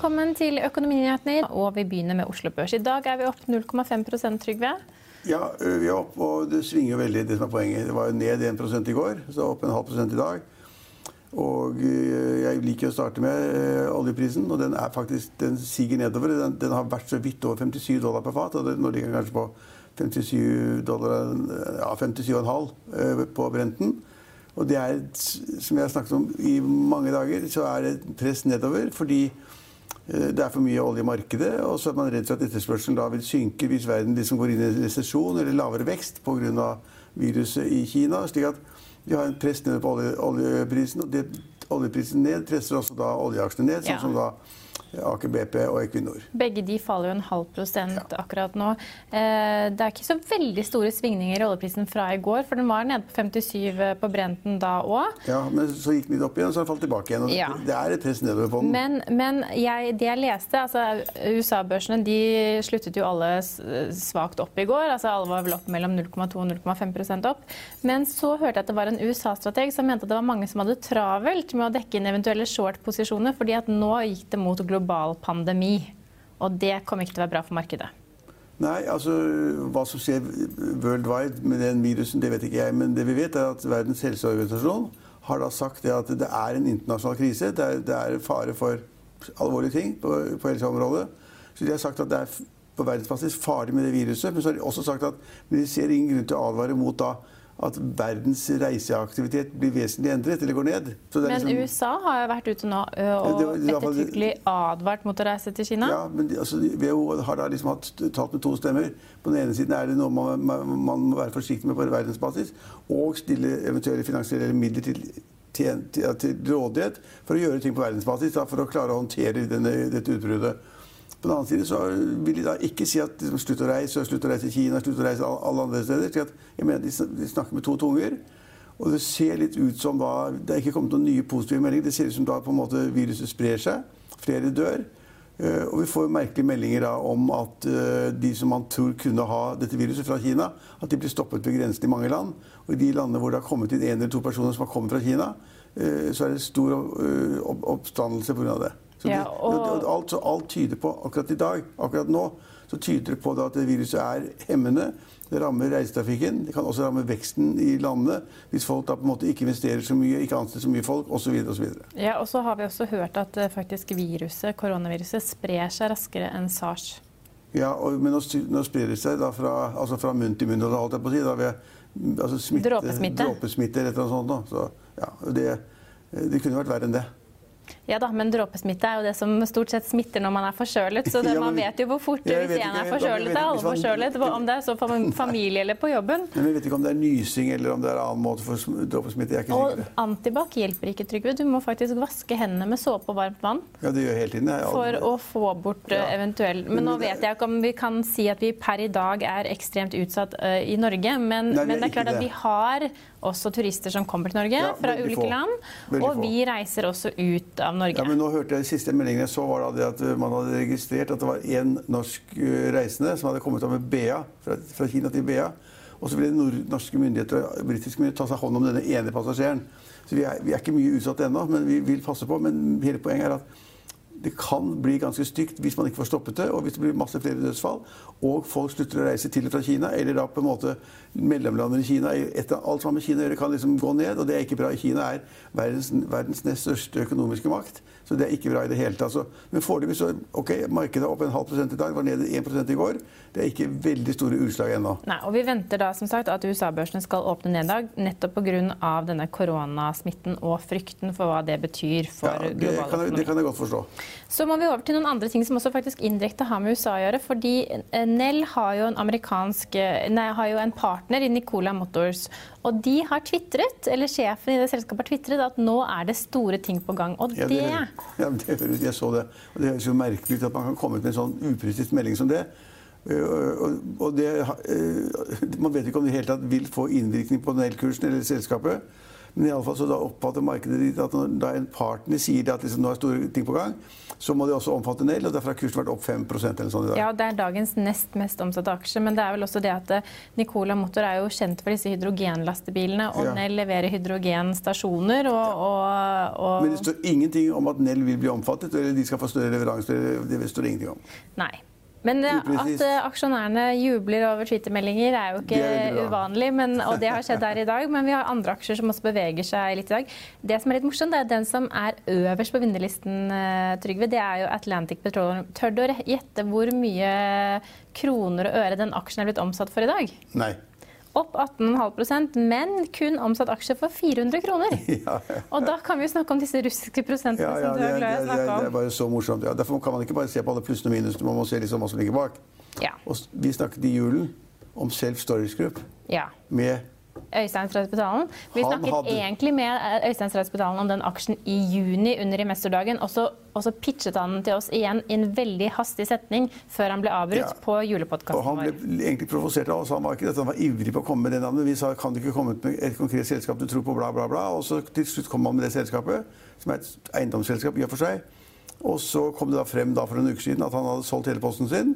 Velkommen til Økonominyhetene, og vi begynner med Oslo Børs. I dag er vi opp 0,5% Trygve. Ja, vi er opp, og det svinger veldig. Det som er poenget. Det var jo ned 1 i går, så opp en halv prosent i dag. Og jeg liker å starte med oljeprisen, og den er faktisk, den siger nedover. Den, den har vært så vidt over 57 dollar per fat, og nå ligger den kanskje på 57 dollar, ja, 57,5 ø, på Brenten. Og det er, som jeg har snakket om i mange dager, så er det press nedover fordi det er for mye olje i markedet, og så er man redd for at etterspørselen da vil synke hvis verden liksom går inn i en resesjon eller lavere vekst pga. viruset i Kina. slik at vi har en press ned på olje, oljeprisen, og det, oljeprisen ned presser også da oljeaksjene ned, sånn Ja. som da Aker BP og Equinor. Begge de faller jo en halv prosent akkurat nå. Eh, Det er ikke så veldig store svingninger i oljeprisen fra i går, for den var nede på 57 på Brenten da òg. Ja, Men så gikk den litt opp igjen, og så har den falt tilbake igjen. og Ja. Det er et press nedover på den. Men, men jeg, det jeg leste, altså USA-børsene de sluttet jo alle svakt opp i går. altså Alle var vel opp mellom 0,2 og 0,5% opp. Men så hørte jeg at det var en USA-strateg som mente at det var mange som hadde travelt med å dekke inn eventuelle short-posisjoner, fordi at nå gikk det mot global pandemi. Og det kommer ikke til å være bra for markedet. Nei, altså Hva som skjer worldwide med den virusen, det vet ikke jeg. Men det vi vet, er at Verdens helseorganisasjon har da sagt det at det er en internasjonal krise. Det er, det er fare for alvorlige ting på, på helseområdet. Så de har sagt at det er på verdensbasis farlig med det viruset. Men så har de også sagt at de ser ingen grunn til å advare mot da at verdens reiseaktivitet blir vesentlig endret eller går ned. Men liksom- USA har jo vært ute nå og ettertrykkelig advart mot å reise til Kina. Ja, men altså, WHO har da liksom hatt talt med to stemmer. På den ene siden er det noe man, man, man må være forsiktig med på verdensbasis, og stille eventuelle finansielle midler til, til, til, til rådighet for å gjøre ting på verdensbasis, da, for å klare å håndtere denne, dette utbruddet. På den annen side så vil de da ikke si at liksom, slutt å reise, slutt å reise til Kina, slutt å reise alle, andre steder. jeg mener de, snakker med to tunger. Og det ser litt ut som da Det er ikke kommet noen nye positive meldinger. Det ser ut som da på en måte viruset sprer seg. Flere dør. Eh, Og vi får merkelige meldinger da om at eh, de som man tror kunne ha dette viruset fra Kina, at de blir stoppet ved grensen i mange land. Og i de landene hvor det har kommet inn en eller to personer som har kommet fra Kina, eh, så er det stor opp- oppstandelse pga. det. Så Ja, det, og- og alt, så alt tyder på, akkurat i dag, akkurat nå, så tyder det på at det viruset er hemmende. Det rammer reisetrafikken. Det kan også ramme veksten i landet hvis folk da på en måte ikke investerer så mye, ikke ansetter så mye folk osv. Ja, og så har vi også hørt at eh, faktisk viruset, koronaviruset sprer seg raskere enn sars. Ja, og, men nå, nå sprer det seg da fra, altså fra munn til munn, holdt jeg på å si, da ved altså smitte, Dråpesmitte. eller annet sånt. Da. Så, ja, det, det kunne vært verre enn det. Ja da, men dråpesmitte er jo det som stort sett smitter når man er forkjølet. Så det, Ja, man vet jo hvor fort Ja, hvis en er forkjølet, er alle forkjølet. Om det er så for familie eller på jobben. Men vi vet ikke om det er nysing eller om det er annen måte for dråpesmitte. Jeg er ikke Og sikker. antibac hjelper ikke, Trygve. Du må faktisk vaske hendene med såpe og varmt vann Ja, det gjør hele tiden. Jeg, for å få bort eh, Ja. eventuell Men nå vet jeg ikke om vi kan si at vi per i dag er ekstremt utsatt uh, i Norge. Men, Nei, men det er klart at vi har også turister som kommer til Norge Ja, fra ulike få. land. Veldig Og få. vi reiser også ut av Norge. Ja, men nå hørte jeg Siste meldingen jeg så, var det at uh, man hadde registrert at det var én norsk uh, reisende som hadde kommet med BA, fra, fra Kina til BA. Og så ville norske myndigheter og britiske myndigheter ta seg hånd om denne ene passasjeren. Så vi er, vi er ikke mye utsatt ennå, men vi vil passe på. Men hele poenget er at det kan bli ganske stygt hvis man ikke får stoppet det, og hvis det blir masse flere dødsfall, og folk slutter å reise til og fra Kina, eller da på en måte mellomlandet i Kina etter Alt som har med Kina å gjøre, kan liksom gå ned, og det er ikke bra. Kina er verdens, verdens nest største økonomiske makt, så det er ikke bra i det hele tatt. Så, men foreløpig så ok, markedet er opp en halv prosent i dag, var nede 1 i går. Det er ikke veldig store utslag ennå. Nei, og Vi venter da som sagt at USA-børsene skal åpne ned i dag, nettopp pga. denne koronasmitten og frykten for hva det betyr for Ja, det, global økonomi. det kan jeg godt forstå. Så må vi over til noen andre ting som også faktisk indirekte har med USA å gjøre. fordi eh, Nell har jo en eh, Nei, har jo en partner i Nicola Motors. Og de har tvitret, eller sjefen i det selskapet har tvitret, at nå er det store ting på gang. Og det, ja, det høres, jeg så det. Og det høres jo merkelig ut at man kan komme ut med en sånn upresis melding som det. Uh, og, det, man vet ikke om det i hele tatt vil få innvirkning på Nell-kursen eller selskapet. Men i alle fall så da oppfatter markedet ditt at når da en partner sier det at liksom nå er store ting på gang, så må det også omfatte Nell. Og derfor har kursen vært opp 5 eller sånn i dag. ja, det er dagens nest mest omsatte aksje, men det er vel også det at eh, Nicola Motor er jo kjent for disse hydrogenlastebilene, og Ja. Nell leverer hydrogenstasjoner og, og, og Men det står ingenting om at Nell vil bli omfattet, eller de skal få større leveranser. Det står det ingenting om. Nei. Men eh, at eh, aksjonærene jubler over Twitter-meldinger er jo ikke Det uvanlig, men, og det har skjedd her i dag. Men vi har andre aksjer som også beveger seg litt i dag. Det som er litt morsomt, er den som er øverst på vinnerlisten, eh, Trygve. Det er jo Atlantic Petroleum. Tør du å gjette hvor mye kroner og øre den aksjen er blitt omsatt for i dag? Nei. Opp 18,5% men kun omsatt aksje for 400 kroner. Ja, Og da kan vi jo snakke om disse russiske prosentene Ja, som du er glad i å snakke om. det er bare så morsomt. Ja, derfor kan man ikke bare se på alle plussene og minusene, man må se liksom hva som ligger bak. Ja. Og vi snakket i julen om Self Storage Group ja. med Øystein Strausbetalen. Vi Han snakket hadde- egentlig med Øysteinsrettspitalen Øystein Strausbetalen om den aksjen i juni under investordagen, og så, og så pitchet han den til oss igjen i en veldig hastig setning før han ble avbrutt Ja. på julepodkasten vår. han ble egentlig provosert av oss. Han var ikke dette, han var ivrig på å komme med det navnet. Vi sa kan du ikke komme ut med et konkret selskap du tror på, bla, bla, bla. Og så til slutt kom han med det selskapet, som er et eiendomsselskap i og for seg. Og så kom det da frem da for en uke siden at han hadde solgt hele posten sin.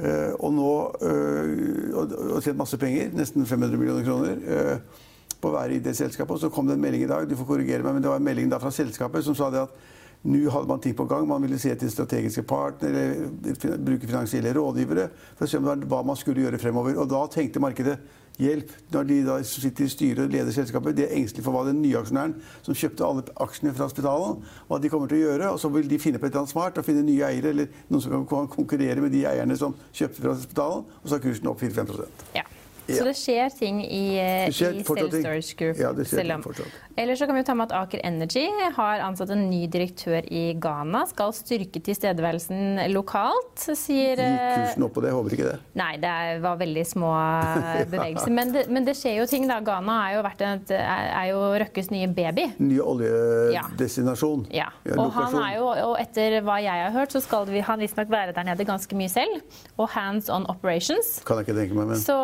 Eh, og nå øh, og, tjent masse penger, nesten 500 millioner kroner, øh, på å være i det selskapet. Og så kom det en melding i dag, du får korrigere meg, men det var en melding fra selskapet som sa det at nå hadde man ting på gang. Man ville se til strategiske partnere, bruke finansielle rådgivere for å se hva man skulle gjøre fremover. Og da tenkte markedet hjelp. Når de da sitter i styret og leder selskapet, de er engstelige for hva den nye aksjonæren som kjøpte alle aksjene fra Spitalen, hva de kommer til å gjøre. Og så vil de finne på et eller annet smart og finne nye eiere, eller noen som kan konkurrere med de eierne som kjøpte fra Spitalen. Og så er kursen opp 4-5 Ja. Ja. Så det skjer ting i, eh, skjer i. Self Storage Group. Ja, det skjer fortsatt. Ellers så kan vi ta med at Aker Energy har ansatt en ny direktør i Ghana. Skal styrke tilstedeværelsen lokalt, sier Gikk eh, kursen opp på det? Håper ikke det. Nei, det var veldig små bevegelser. bevegelser. Men, det, men det skjer jo ting, da. Ghana er jo, et, er jo Røkkes nye baby. Ny oljedestinasjon. Ja. Og han er jo, og etter hva jeg har hørt, så skal vi, han visstnok være der nede ganske mye selv. Og hands on operations. Kan jeg ikke tenke meg, men så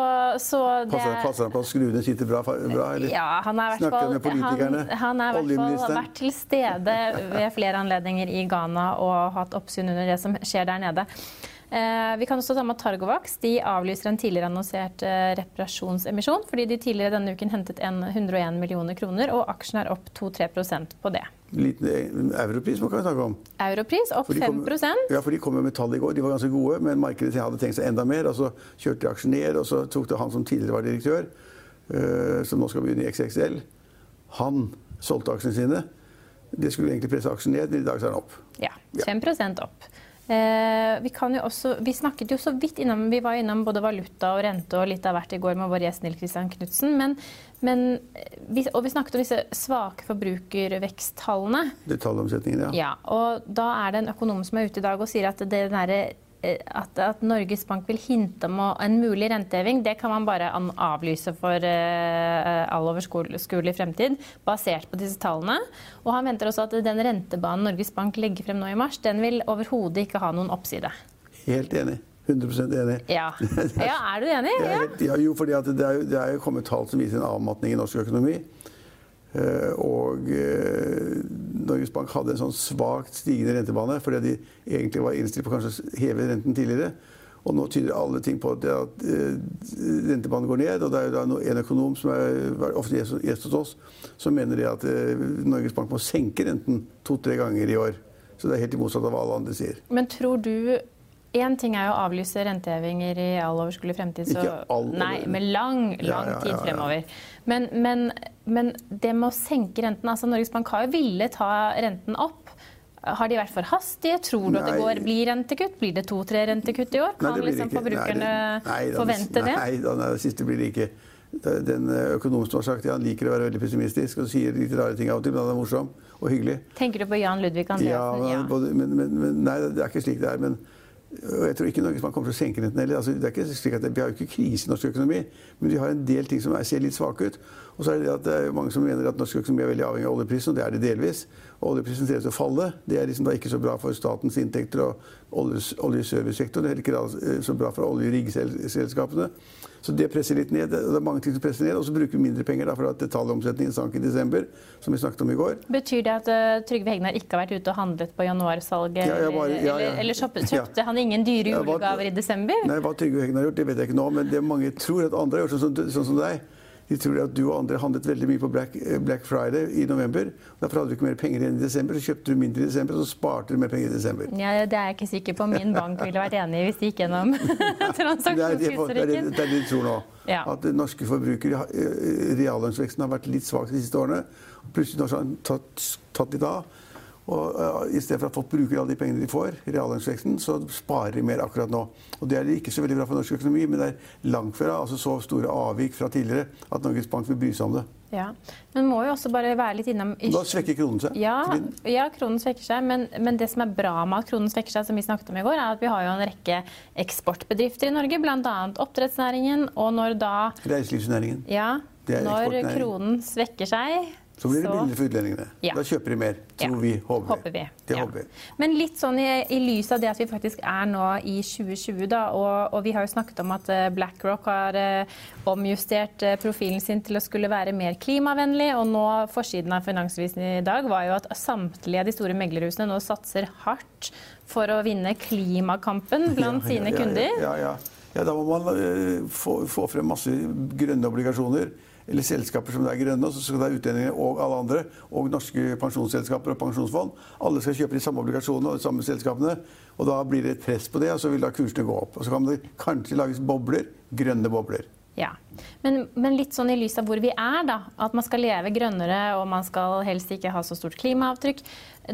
det passer, han på at skruene sitter bra? bra eller? Ja, han er Snakker fall, med politikerne? han, han fall vært til stede ved flere anledninger i Ghana og hatt oppsyn under det som skjer der nede. Eh, vi kan også ta med Targovax de avlyser en tidligere annonsert eh, reparasjonsemisjon, fordi de tidligere denne uken hentet 101 millioner kroner, og aksjen er opp 2-3% på det. Liten eh, europris må vi snakke om. Europris opp For de 5 kom- Ja, for de kom med tall i går. De var ganske gode, men markedet hadde tenkt seg enda mer. Og så kjørte de aksjen ned, og så tok det han som tidligere var direktør, uh, som nå skal begynne i XXL. Han solgte aksjene sine. Det skulle egentlig presse aksjen ned, men i dag så er den opp. Ja, Ja. 5 opp. Eh, vi, kan også, vi snakket jo så vidt innom Vi var innom både valuta og rente og litt av hvert i går med vår gjest Nils Christian Knutsen. Men, men vi, og vi snakket om disse svake forbrukerveksttallene. Detaljomsetningen, ja. Ja, og da er det en økonom som er ute i dag og sier at, det derre, eh, at, at Norges Bank vil hinte om en mulig renteheving, det kan man bare avlyse for uh, all overskuelig fremtid, basert på disse tallene. Og han venter også at den rentebanen Norges Bank legger frem nå i mars, den vil overhodet ikke ha noen oppside. Helt enig. 100% enig. Ja, ja er du enig? Ja. ja, jo, fordi at det er, det er jo kommet tall som viser en avmatning i norsk økonomi. Eh, og eh, Norges Bank hadde en sånn svakt stigende rentebane fordi de egentlig var innstilt på kanskje å heve renten tidligere. Og nå tyder alle ting på det at eh, rentebanen går ned. Og det er jo da en økonom som er ofte gjest hos oss, som mener det at Norges Bank må senke renten to-tre ganger i år. Så det er helt i motsatt av hva alle andre sier. Men tror du Én ting er jo å avlyse rentehevinger i all overskuelig fremtid. Så, all, nei, med lang, lang Ja, ja, tid ja, ja. fremover. Men, men, men det med å senke renten altså Norges Bank har jo villet ta renten opp. Har de vært for hastige? Tror du at det går, blir rentekutt? Blir det to-tre rentekutt i år? Kan nei, liksom forbrukerne Nei, det- nei, da- forvente det? Nei, da, det siste blir det ikke. Den eh, økonomen som har sagt det, han liker å være veldig pessimistisk og sier litt rare ting av og til, men han er morsom og hyggelig. Tenker du på Jan Ludvig Ja, Andreassen? men, både, men, men, men nei, det er ikke slik det er. Og jeg tror ikke Norges Bank kommer til å senke renten heller. Altså, vi har jo ikke krise i norsk økonomi, men vi har en del ting som er, ser litt svake ut. Og så er det det at det er mange som mener at norsk økonomi er veldig avhengig av oljeprisen, og det er det delvis. Oljeprisen ser ut til å falle. Det er liksom da ikke så bra for statens inntekter og oljes- oljeservicesektoren. Er heller ikke eh, så bra for oljeriggselskapene. Så det presser litt ned. Det er mange ting som presser ned. Og så bruker vi mindre penger da, for at detaljomsetningen sank i desember, som vi snakket om i går. Betyr det at uh, Trygve Hegnar ikke har vært ute og handlet på januarsalget? Ja, ja, bare- ja. Eller, eller kjøpte, kjøpte han ingen dyre julegaver i desember? Nei, Hva Trygve Hegnar har gjort, det vet jeg ikke nå. Men det mange tror at andre har gjort, sånn som, sånn som deg. De tror at du og andre handlet veldig mye på Black, eh, Black Friday i november. Derfor hadde du ikke mer penger igjen i desember. Så kjøpte du mindre i desember, så sparte du mer penger i desember. Ja, det er jeg ikke sikker på. Min bank ville vært enig i hvis det gikk gjennom transaksjonshistorikken. det, er det de tror nå. Ja. At norske forbrukere, eh, reallønnsveksten har vært litt svak de siste årene. Plutselig har den tatt, tatt litt av. Og uh, I stedet for at folk bruker alle de pengene de får, reallønnsveksten, så sparer de mer akkurat nå. Og Det er ikke så veldig bra for norsk økonomi, men det er langt fra altså så store avvik fra tidligere at Norges Bank vil bry seg om det. Ja. Men må jo også bare være litt innom Da svekker kronen seg. Ja, ja, kronen svekker seg, men, men det som er bra med at kronen svekker seg, som vi snakket om i går, er at vi har jo en rekke eksportbedrifter i Norge, bl.a. oppdrettsnæringen. Og når da Reiselivsnæringen. Ja, når kronen svekker seg Så blir det billigere for utlendingene. Ja. Da kjøper de mer, tror Ja. vi. Håper, Håper vi. Det ja. håper vi. Men litt sånn i, i lys av det at vi faktisk er nå i 2020, da, og, og vi har jo snakket om at eh, BlackRock har eh, omjustert eh, profilen sin til å skulle være mer klimavennlig, og nå forsiden av Finansavisen i dag var jo at samtlige av de store meglerhusene nå satser hardt for å vinne klimakampen blant sine kunder. Ja, ja, ja. da må man eh, få, få frem masse grønne obligasjoner. Eller selskaper som er grønne, og så skal da utlendinger og alle andre, og norske pensjonsselskaper og pensjonsfond, alle skal kjøpe de samme obligasjonene og de samme selskapene. Og da blir det et press på det, og så vil da kursene gå opp. Og så kan det kanskje lages bobler, grønne bobler. Ja. Men, men litt sånn i lys av hvor vi er, da. At man skal leve grønnere og man skal helst ikke ha så stort klimaavtrykk.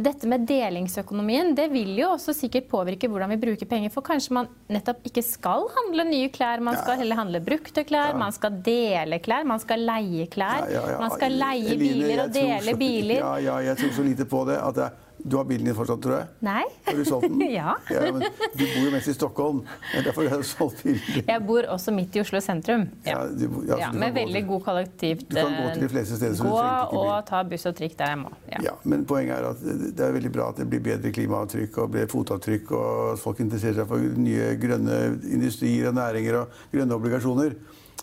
Dette med delingsøkonomien det vil jo også sikkert påvirke hvordan vi bruker penger. For kanskje man nettopp ikke skal handle nye klær, man skal heller handle brukte klær. Man skal dele klær, man skal leie klær. Ja, ja, ja. Man skal leie biler og dele biler. Ja, ja, jeg tror så lite på det. at det, Du har bilen din fortsatt, tror jeg? Nei. Har du solgt den? Ja. men du bor jo mest i Stockholm. Det er derfor du har solgt bilen din. Jeg bor også midt i Oslo sentrum. Ja, du, ja, så Ja, du med veldig til- god kollektivt Du kan gå til de fleste steder, du Gå og ta buss og trikk der jeg må. Ja. Ja, men poenget er at det er veldig bra at det blir bedre klimaavtrykk og blir fotavtrykk, og at folk interesserer seg for nye grønne industrier og næringer og grønne obligasjoner.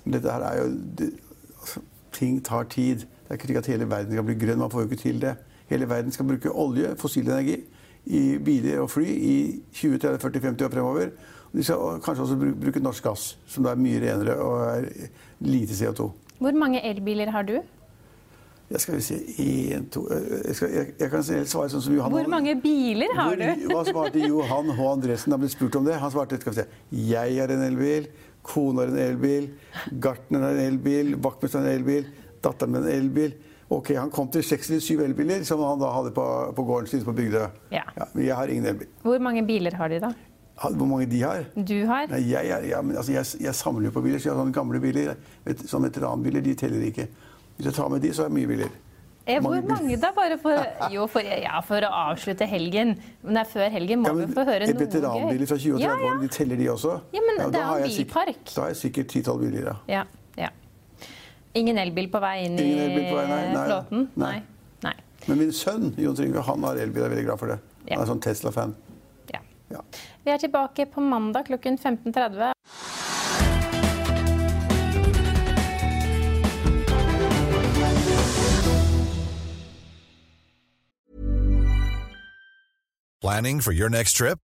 Men dette her er jo det, altså, Ting tar tid. Det er ikke slik at hele verden skal bli grønn. Man får jo ikke til det. Hele verden skal bruke olje, fossil energi, i biler og fly i 20, 30, 40, 50 år fremover. De skal kanskje også bruke norsk gass, som da er mye renere og er lite CO2. Hvor mange elbiler har du? Jeg skal vi se en, to, jeg, skal, jeg, jeg kan svare sånn som Johan Hvor mange biler har du? Hva svarte Johan H. Andresen? Han ble spurt om det. Han svarte skal vi se, jeg har en elbil, kona har en elbil, gartneren har en elbil, vaktmesteren har en elbil, datteren min har en elbil. Ok, Han kom til seks eller syv elbiler som han da hadde på, på gården sin på Bygdøy. Ja. men jeg har ingen elbil. Hvor mange biler har de, da? Hvor mange de har? Du har? Nei, jeg, er- ja, men, altså, jeg, jeg samler jo på biler, så jeg har sånne gamle biler. Vet, sånne veteranbiler de teller ikke. Hvis jeg tar med de, så har jeg mye biler. Eh, hvor biler. mange da? Bare for, jo, for, ja, for å avslutte helgen. Men det er før helgen må Ja, vi få høre noe gøy. Veteranbiler fra 20 og 30 år, Ja, ja. de teller de også? Ja, men det da er har jo jeg sikk- bilpark. Da har jeg sikkert ti-tolv biler, ja. Ja, ja. Ingen elbil på vei inn i på vei, nei, nei. flåten? Nei. Nei. Men min sønn Jon Trygve, han har elbil. Jeg er veldig glad for det. Ja. Han er sånn Tesla-fan. Ja. Ja. Vi er tilbake på mandag klokken 15.30. Planning for your next trip?